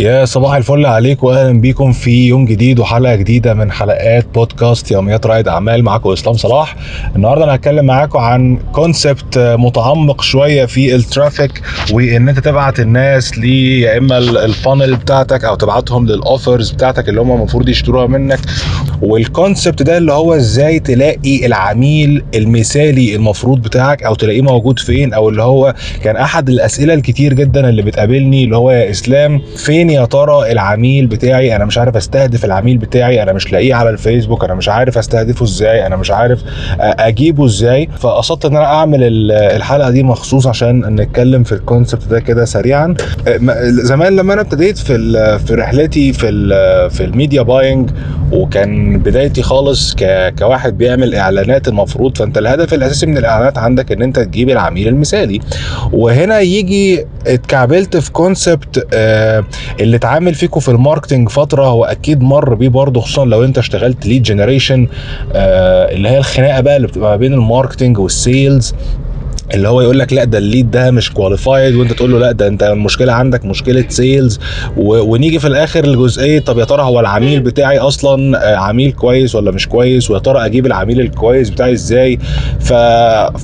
يا صباح الفل عليكم واهلا بيكم في يوم جديد وحلقة جديدة من حلقات بودكاست يوميات رائد أعمال. معاكم إسلام صلاح. النهارده أنا هتكلم معاكم عن concept متعمق شوية في ال traffic وإن أنت تبعت الناس ل يا إما ال funnel بتاعتك أو تبعتهم لل offers بتاعتك اللي هم المفروض يشتروها منك. وال concept ده اللي هو إزاي تلاقي العميل المثالي المفروض بتاعك أو تلاقيه موجود فين أو اللي هو كان أحد الأسئلة الكتير جدا اللي بتقابلني اللي هو يا إسلام فين يا ترى العميل بتاعي أنا مش عارف أستهدف العميل بتاعي أنا مش لاقيه على الفيسبوك أنا مش عارف أستهدفه إزاي أنا مش عارف أجيبه إزاي فقصدت إن أنا أعمل الحلقة دي مخصوص عشان نتكلم في ال concept ده كده سريعا زمان لما أنا ابتديت في في رحلتي في في ال media buying وكان بدايتي خالص. كواحد بيعمل إعلانات المفروض فأنت الهدف الأساسي من الإعلانات عندك إن أنت تجيب العميل المثالي وهنا يجي اتكعبلت في concept اللي اتعامل فيكم في ال marketing فترة هو أكيد مر بيه برضه خصوصا لو أنت اشتغلت lead generation آه اللي هي الخناقة بقى اللي بتبقى ما بين ال marketing وال sales اللي هو يقول لك لا ده ال lead ده مش qualified وأنت تقول له لا ده أنت المشكلة عندك مشكلة sales ونيجي في الآخر لجزئية طب يا ترى هو العميل بتاعي أصلا عميل كويس ولا مش كويس؟ ويا ترى أجيب العميل الكويس بتاعي إزاي؟ ف...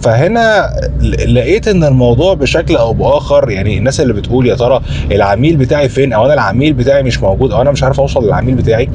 فهنا لقيت إن الموضوع بشكل أو بآخر يعني الناس اللي بتقول يا ترى العميل بتاعي فين أو أنا العميل بتاعي مش موجود أو أنا مش عارف أوصل للعميل بتاعي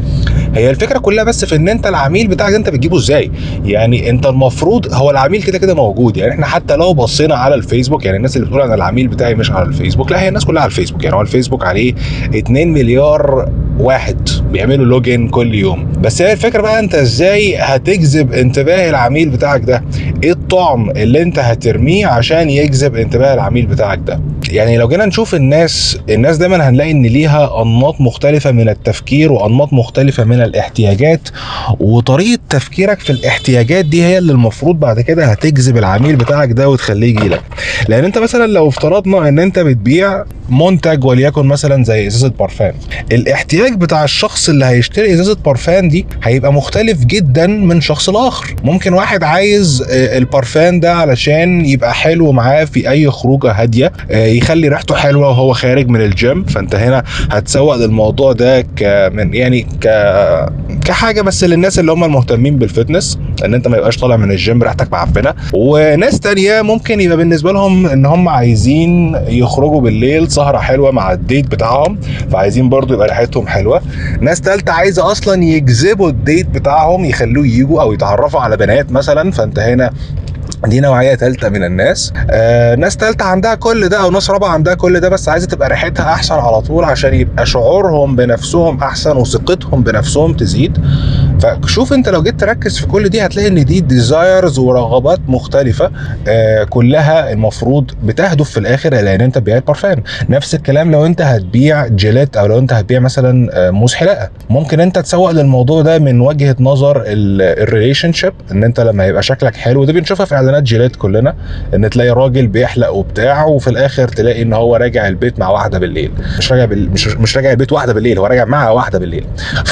هي الفكرة كلها بس في إن أنت العميل بتاعك أنت بتجيبه إزاي؟ يعني أنت المفروض هو العميل كده كده موجود يعني إحنا حتى لو بصينا على الفيسبوك يعني الناس اللي بتقول أنا العميل بتاعي مش على الفيسبوك لا هي الناس كلها على الفيسبوك يعني هو الفيسبوك عليه 2 مليار واحد بيعملوا لوجن كل يوم. بس هي الفكرة بقى أنت إزاي هتجذب انتباه العميل بتاعك ده؟ إيه الطعم اللي أنت هترميه عشان يجذب انتباه العميل بتاعك ده؟ يعني لو جينا نشوف الناس الناس دايما هنلاقي إن ليها أنماط مختلفة من التفكير وأنماط مختلفة من الاحتياجات وطريقة تفكيرك في الاحتياجات دي هي اللي المفروض بعد كده هتجذب العميل بتاعك ده وتخليه يجي لك. لأن أنت مثلا لو افترضنا إن أنت بتبيع منتج وليكن مثلا زي إزازة بارفان الاحتياج بتاع الشخص اللي هيشتري إزازة بارفان دي هيبقى مختلف جدا من شخص لآخر. ممكن واحد عايز البارفان ده علشان يبقى حلو معاه في أي خروجة هادية يخلي ريحته حلوة وهو خارج من الجيم. فأنت هنا هتسوق للموضوع ده كمن يعني ك كحاجة بس للناس اللي هم المهتمين بال fitness إن أنت ما يبقاش طالع من الجيم ريحتك معفنة. وناس تانية ممكن يبقى بالنسبة لهم إن هم عايزين يخرجوا بالليل سهرة حلوة مع ال date بتاعهم فعايزين برضو يبقى ريحتهم حلوة. ناس تالتة عايزة أصلا يجذبوا ال date بتاعهم يخلوه يجوا أو يتعرفوا على بنات مثلا. فأنت هنا دي نوعية ثالثه من الناس. آه ناس ثالثه عندها كل ده أو ناس رابعة عندها كل ده بس عايزة تبقى ريحتها أحسن على طول عشان يبقى شعورهم بنفسهم أحسن وثقتهم بنفسهم تزيد. فشوف انت لو جيت تركز في كل دي هتلاقي ان دي desires ورغبات مختلفة آه كلها المفروض بتهدف في الآخر إلى أن انت تبيع بارفان نفس الكلام لو انت هتبيع Gillette أو لو انت هتبيع مثلا آه موس حلاقة. ممكن انت تسوق للموضوع ده من وجهة نظر ال relationship إن انت لما يبقى شكلك حلو ده بنشوفها في إعلانات Gillette كلنا إن تلاقي راجل بيحلق وبتاع وفي الآخر تلاقي إن هو راجع البيت مع واحدة بالليل. مش راجع بال... مش مش راجع البيت واحدة بالليل هو راجع مع واحدة بالليل.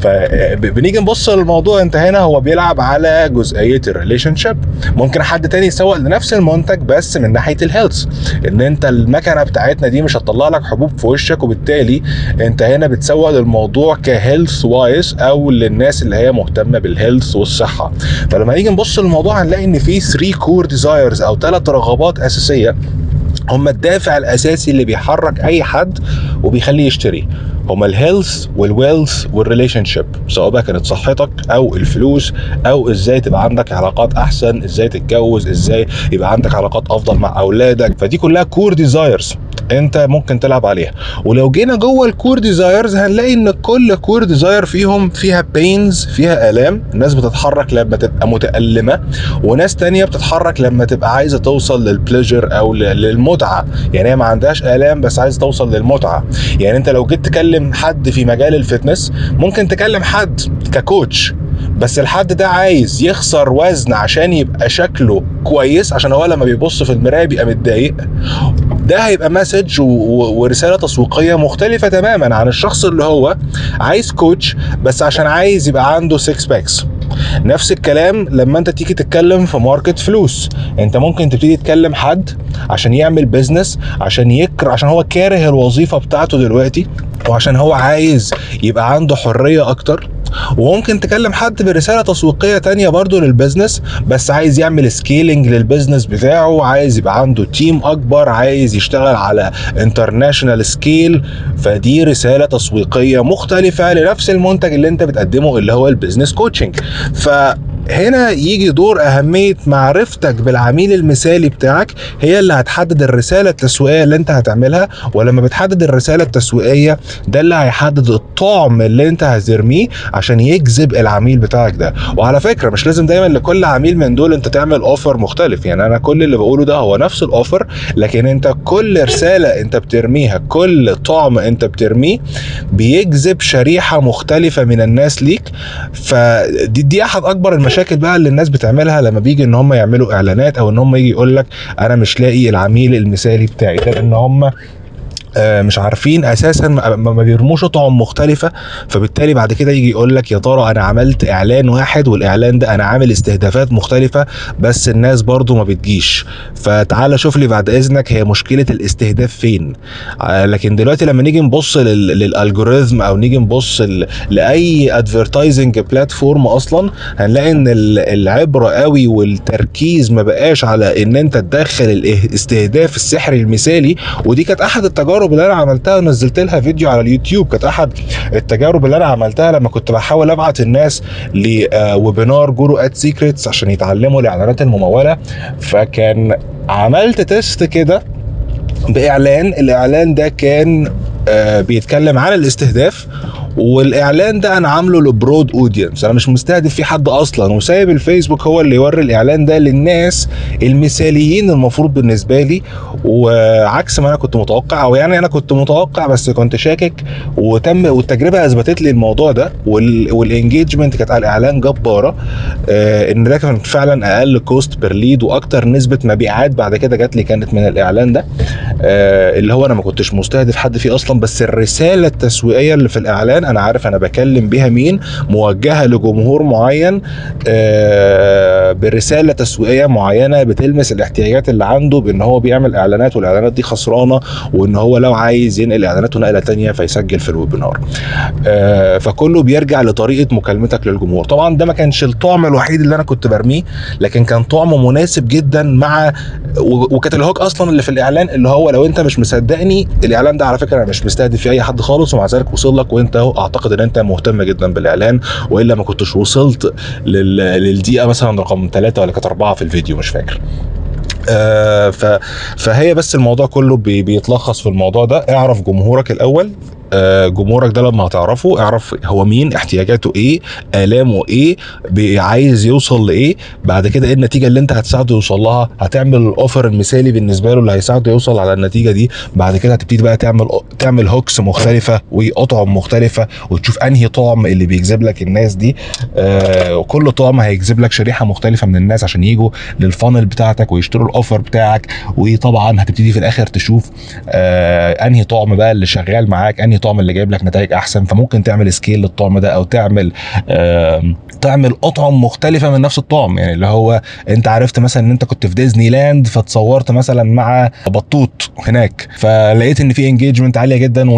ف... فبنيجي نبص للموضوع انت هنا هو بيلعب على جزئية ال relationship ممكن حد تاني يسوق لنفس المنتج بس من ناحية ال health إن أنت المكنة بتاعتنا دي مش هتطلع لك حبوب في وشك وبالتالي انت هنا بتسوق للموضوع ك health wise أو للناس اللي هي مهتمة بال health والصحة. فلما نيجي نبص للموضوع هنلاقي إن في 3 core desires أو ثلاث رغبات أساسية هم الدافع الأساسي اللي بيحرك أي حد وبيخليه يشتري. هما ال health وال wealth وال relationship سواء بقى كانت صحتك أو الفلوس أو إزاي تبقى عندك علاقات أحسن إزاي تتجوز إزاي يبقى عندك علاقات أفضل مع أولادك. فدي كلها core desires انت ممكن تلعب عليها. ولو جينا جوه ال core desires هنلاقي إن كل core desire فيهم فيها pains فيها آلام. الناس بتتحرك لما تبقى متألمة وناس تانية بتتحرك لما تبقى عايزة توصل لل pleasure أو للمتعة. يعني هي ما عندهاش آلام بس عايزة توصل للمتعة. يعني انت لو جيت تكلم حد في مجال ال fitness ممكن تكلم حد ك coach بس الحد ده عايز يخسر وزن عشان يبقى شكله كويس عشان هو لما بيبص في المراية بيبقى متضايق. ده هيبقى message ورسالة تسويقية مختلفة تماما عن الشخص اللي هو عايز coach بس عشان عايز يبقى عنده 6 packs نفس الكلام لما انت تيجي تتكلم في market فلوس. انت ممكن تبتدي تكلم حد عشان يعمل business عشان يكر عشان هو كاره الوظيفة بتاعته دلوقتي وعشان هو عايز يبقى عنده حرية أكتر. وممكن تكلم حد برسالة تسويقية تانية برضو لل business بس عايز يعمل scaling لل business بتاعه عايز يبقى عنده team أكبر عايز يشتغل على international scale فدي رسالة تسويقية مختلفة لنفس المنتج اللي انت بتقدمه اللي هو ال business coaching ف هنا يجي دور أهمية معرفتك بالعميل المثالي بتاعك هي اللي هتحدد الرسالة التسويقية اللي انت هتعملها ولما بتحدد الرسالة التسويقية ده اللي هيحدد الطعم اللي انت هترميه عشان يجذب العميل بتاعك ده. وعلى فكرة مش لازم دايما لكل عميل من دول انت تعمل offer مختلف يعني أنا كل اللي بقوله ده هو نفس ال offer لكن انت كل رسالة انت بترميها كل طعم انت بترميه بيجذب شريحة مختلفة من الناس ليك فدي دي أحد أكبر المشاكل المشاكل بقى اللي الناس بتعملها لما بيجي إن هم يعملوا إعلانات أو إن هم يجي يقول لك أنا مش لاقي العميل المثالي بتاعي ده إن هم مش عارفين أساسا ما بيرموش طعم مختلفة. فبالتالي بعد كده يجي يقول لك يا ترى أنا عملت إعلان واحد والإعلان ده أنا عامل استهدافات مختلفة بس الناس برضو ما بتجيش. فتعالى شوف لي بعد إذنك هي مشكلة الاستهداف فين. آه، لكن دلوقتي لما نيجي نبص لل algorithm أو نيجي نبص لأي advertising platform أصلا هنلاقي إن العبره قوي والتركيز ما بقاش على إن أنت تدخل الاستهداف السحري المثالي. ودي كانت أحد التجارب التجارب اللي أنا عملتها ونزلت لها فيديو على اليوتيوب كانت أحد التجارب اللي أنا عملتها لما كنت بحاول أبعت الناس ل webinar guru ad secrets عشان يتعلموا الإعلانات الممولة. فكان عملت test كده بإعلان الإعلان ده كان آه، بيتكلم عن الاستهداف والإعلان ده أنا عامله ل broad audience أنا مش مستهدف فيه حد أصلا وسايب الفيسبوك هو اللي يوري الإعلان ده للناس المثاليين المفروض بالنسبة لي. وعكس ما أنا كنت متوقع أو يعني أنا كنت متوقع بس كنت شاكك. وتم والتجربة أثبتت لي الموضوع ده وال engagement كانت على الإعلان جبارة. آه إن ده كان فعلا أقل cost per lead وأكتر نسبة مبيعات بعد كده جات لي كانت من الإعلان ده. آه اللي هو أنا ما كنتش مستهدف حد فيه أصلا بس الرسالة التسويقية اللي في الإعلان أنا عارف أنا بكلم بيها مين موجهة لجمهور معين آه، برسالة تسويقية معينة بتلمس الاحتياجات اللي عنده بأن هو بيعمل إعلانات والإعلانات دي خسرانة وإن هو لو عايز ينقل إعلاناته نقلة تانية فيسجل في الويبينار آه، فكله بيرجع لطريقة مكالمتك للجمهور. طبعا ده ما كانش الطعم الوحيد اللي أنا كنت برميه لكن كان طعم مناسب جدا مع وكانت الهوك أصلا اللي في الإعلان اللي هو لو أنت مش مصدقني الإعلان ده على فكرة أنا مش مستهدف فيه أي حد خالص ومع ذلك وصل لك وأنت أعتقد إن أنت مهتم جدا بالإعلان وإلا ما كنتش وصلت للدقيقة مثلا رقم ثلاثة ولا كانت أربعة في الفيديو مش فاكر. آه فهي بس الموضوع كله بيتلخص في الموضوع ده. اعرف جمهورك الأول. جمهورك ده لما هتعرفه اعرف هو مين احتياجاته إيه آلامه إيه عايز يوصل لإيه بعد كده إيه النتيجة اللي أنت هتساعده يوصل لها هتعمل ال offer المثالي بالنسبة له اللي هيساعده يوصل على النتيجة دي بعد كده هتبتدي بقى تعمل تعمل hooks مختلفة وأطعم مختلفة وتشوف أنهي طعم اللي بيجذب لك الناس دي آه وكل طعم هيجذب لك شريحة مختلفة من الناس عشان يجوا لل funnel بتاعتك ويشتروا ال offer بتاعك وطبعا هتبتدي في الآخر تشوف آه أنهي طعم بقى اللي شغال معاك أنهي طعم اللي جايب لك نتائج أحسن فممكن تعمل scale للطعم ده أو تعمل تعمل أطعم مختلفة من نفس الطعم. يعني اللي هو أنت عرفت مثلا إن أنت كنت في ديزني لاند فتصورت مثلا مع بطوط هناك فلقيت إن في engagement عالية جدا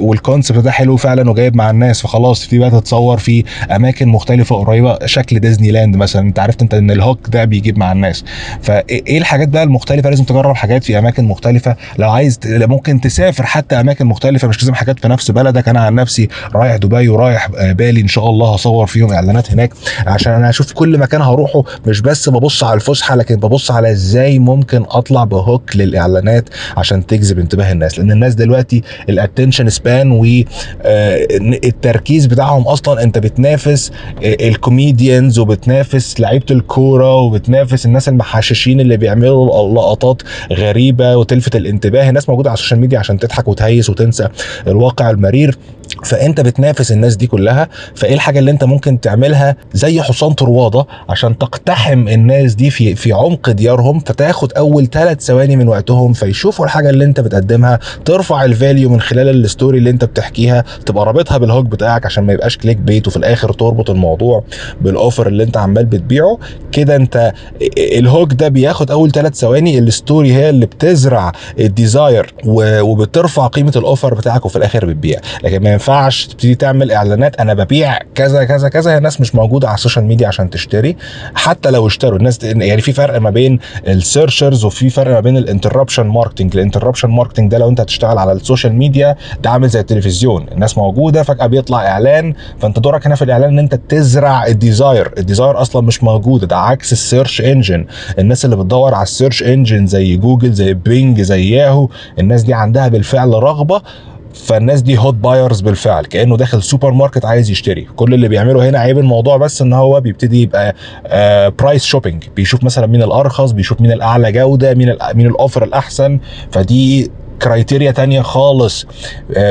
وال concept ده حلو فعلا وجايب مع الناس فخلاص تبتدي بقى تتصور في أماكن مختلفة قريبة شكل ديزني لاند مثلا. أنت عرفت أنت إن الهوك ده بيجيب مع الناس. فايه الحاجات بقى المختلفة؟ لازم تجرب حاجات في أماكن مختلفة. لو عايز ممكن تسافر حتى أماكن مختلفة مش لازم حاجات في نفس بلدك. أنا عن نفسي رايح دبي ورايح بالي إن شاء الله هصور فيهم إعلانات هناك. عشان أنا أشوف كل مكان هروحه مش بس ببص على الفسحة لكن ببص على إزاي ممكن أطلع بهوك للإعلانات عشان تجذب انتباه الناس. لأن الناس دلوقتي ال attention span والتركيز بتاعهم أصلا أنت بتنافس ال comedians وبتنافس لعيبة الكورة وبتنافس الناس المحششين اللي بيعملوا لقطات غريبة وتلفت الانتباه. الناس موجودة على ال social media عشان تضحك وتهيس وتنسى. الواقع المرير فانت بتنافس الناس دي كلها فإيه الحاجة اللي انت ممكن تعملها؟ زي حصان طرواده عشان تقتحم الناس دي في في عمق ديارهم فتاخد أول ثلاث ثواني من وقتهم فيشوفوا الحاجة اللي انت بتقدمها ترفع ال value من خلال ال story اللي انت بتحكيها تبقى رابطها بال hook بتاعك عشان ما يبقاش clickbait وفي الآخر تربط الموضوع بال offer اللي انت عمال بتبيعه. كده انت ال hook ده بياخد أول ثلاث ثواني ال story هي اللي بتزرع ال desire وبترفع قيمة ال offer بتاعك وفي الآخر بتبيع. لكن ما ينفعش تبتدي تعمل إعلانات. أنا ببيع كذا كذا كذا. الناس مش موجودة على ال social media عشان تشتري. حتى لو اشتروا الناس يعني في فرق ما بين ال searchers وفي فرق ما بين ال interruption marketing ال interruption marketing ده لو أنت هتشتغل على ال social media ده عامل زي التلفزيون. الناس موجودة فجأة بيطلع إعلان. فأنت دورك هنا في الإعلان إن أنت تزرع ال desire ال desire أصلا مش موجود ده عكس ال search engine الناس اللي بتدور على ال search engine زي جوجل زي بينج زي ياهو الناس دي عندها بالفعل رغبة فالناس دي hot buyers بالفعل كأنه داخل سوبر ماركت عايز يشتري. كل اللي بيعمله هنا عيب الموضوع بس إن هو بيبتدي يبقى آه price shopping بيشوف مثلا مين الأرخص بيشوف مين الأعلى جودة مين مين ال offer الأحسن. فدي criteria تانية خالص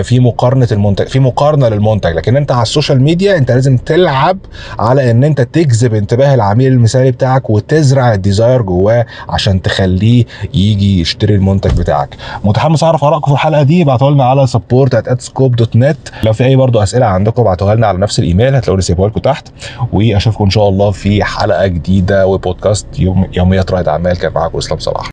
في مقارنة المنتج في مقارنة للمنتج. لكن أنت على ال social media أنت لازم تلعب على إن أنت تجذب انتباه العميل المثالي بتاعك وتزرع ال desire جواه عشان تخليه يجي يشتري المنتج بتاعك. متحمس أعرف آرائكم في الحلقة دي ابعتوها لنا على support@adscope.net لو في أي برضو أسئلة عندكم ابعتوها لنا على نفس الإيميل هتلاقوني سيبوها لكم تحت. وأشوفكم إن شاء الله في حلقة جديدة وبودكاست يوم يوميات رائد أعمال كان معاكم إسلام صلاح.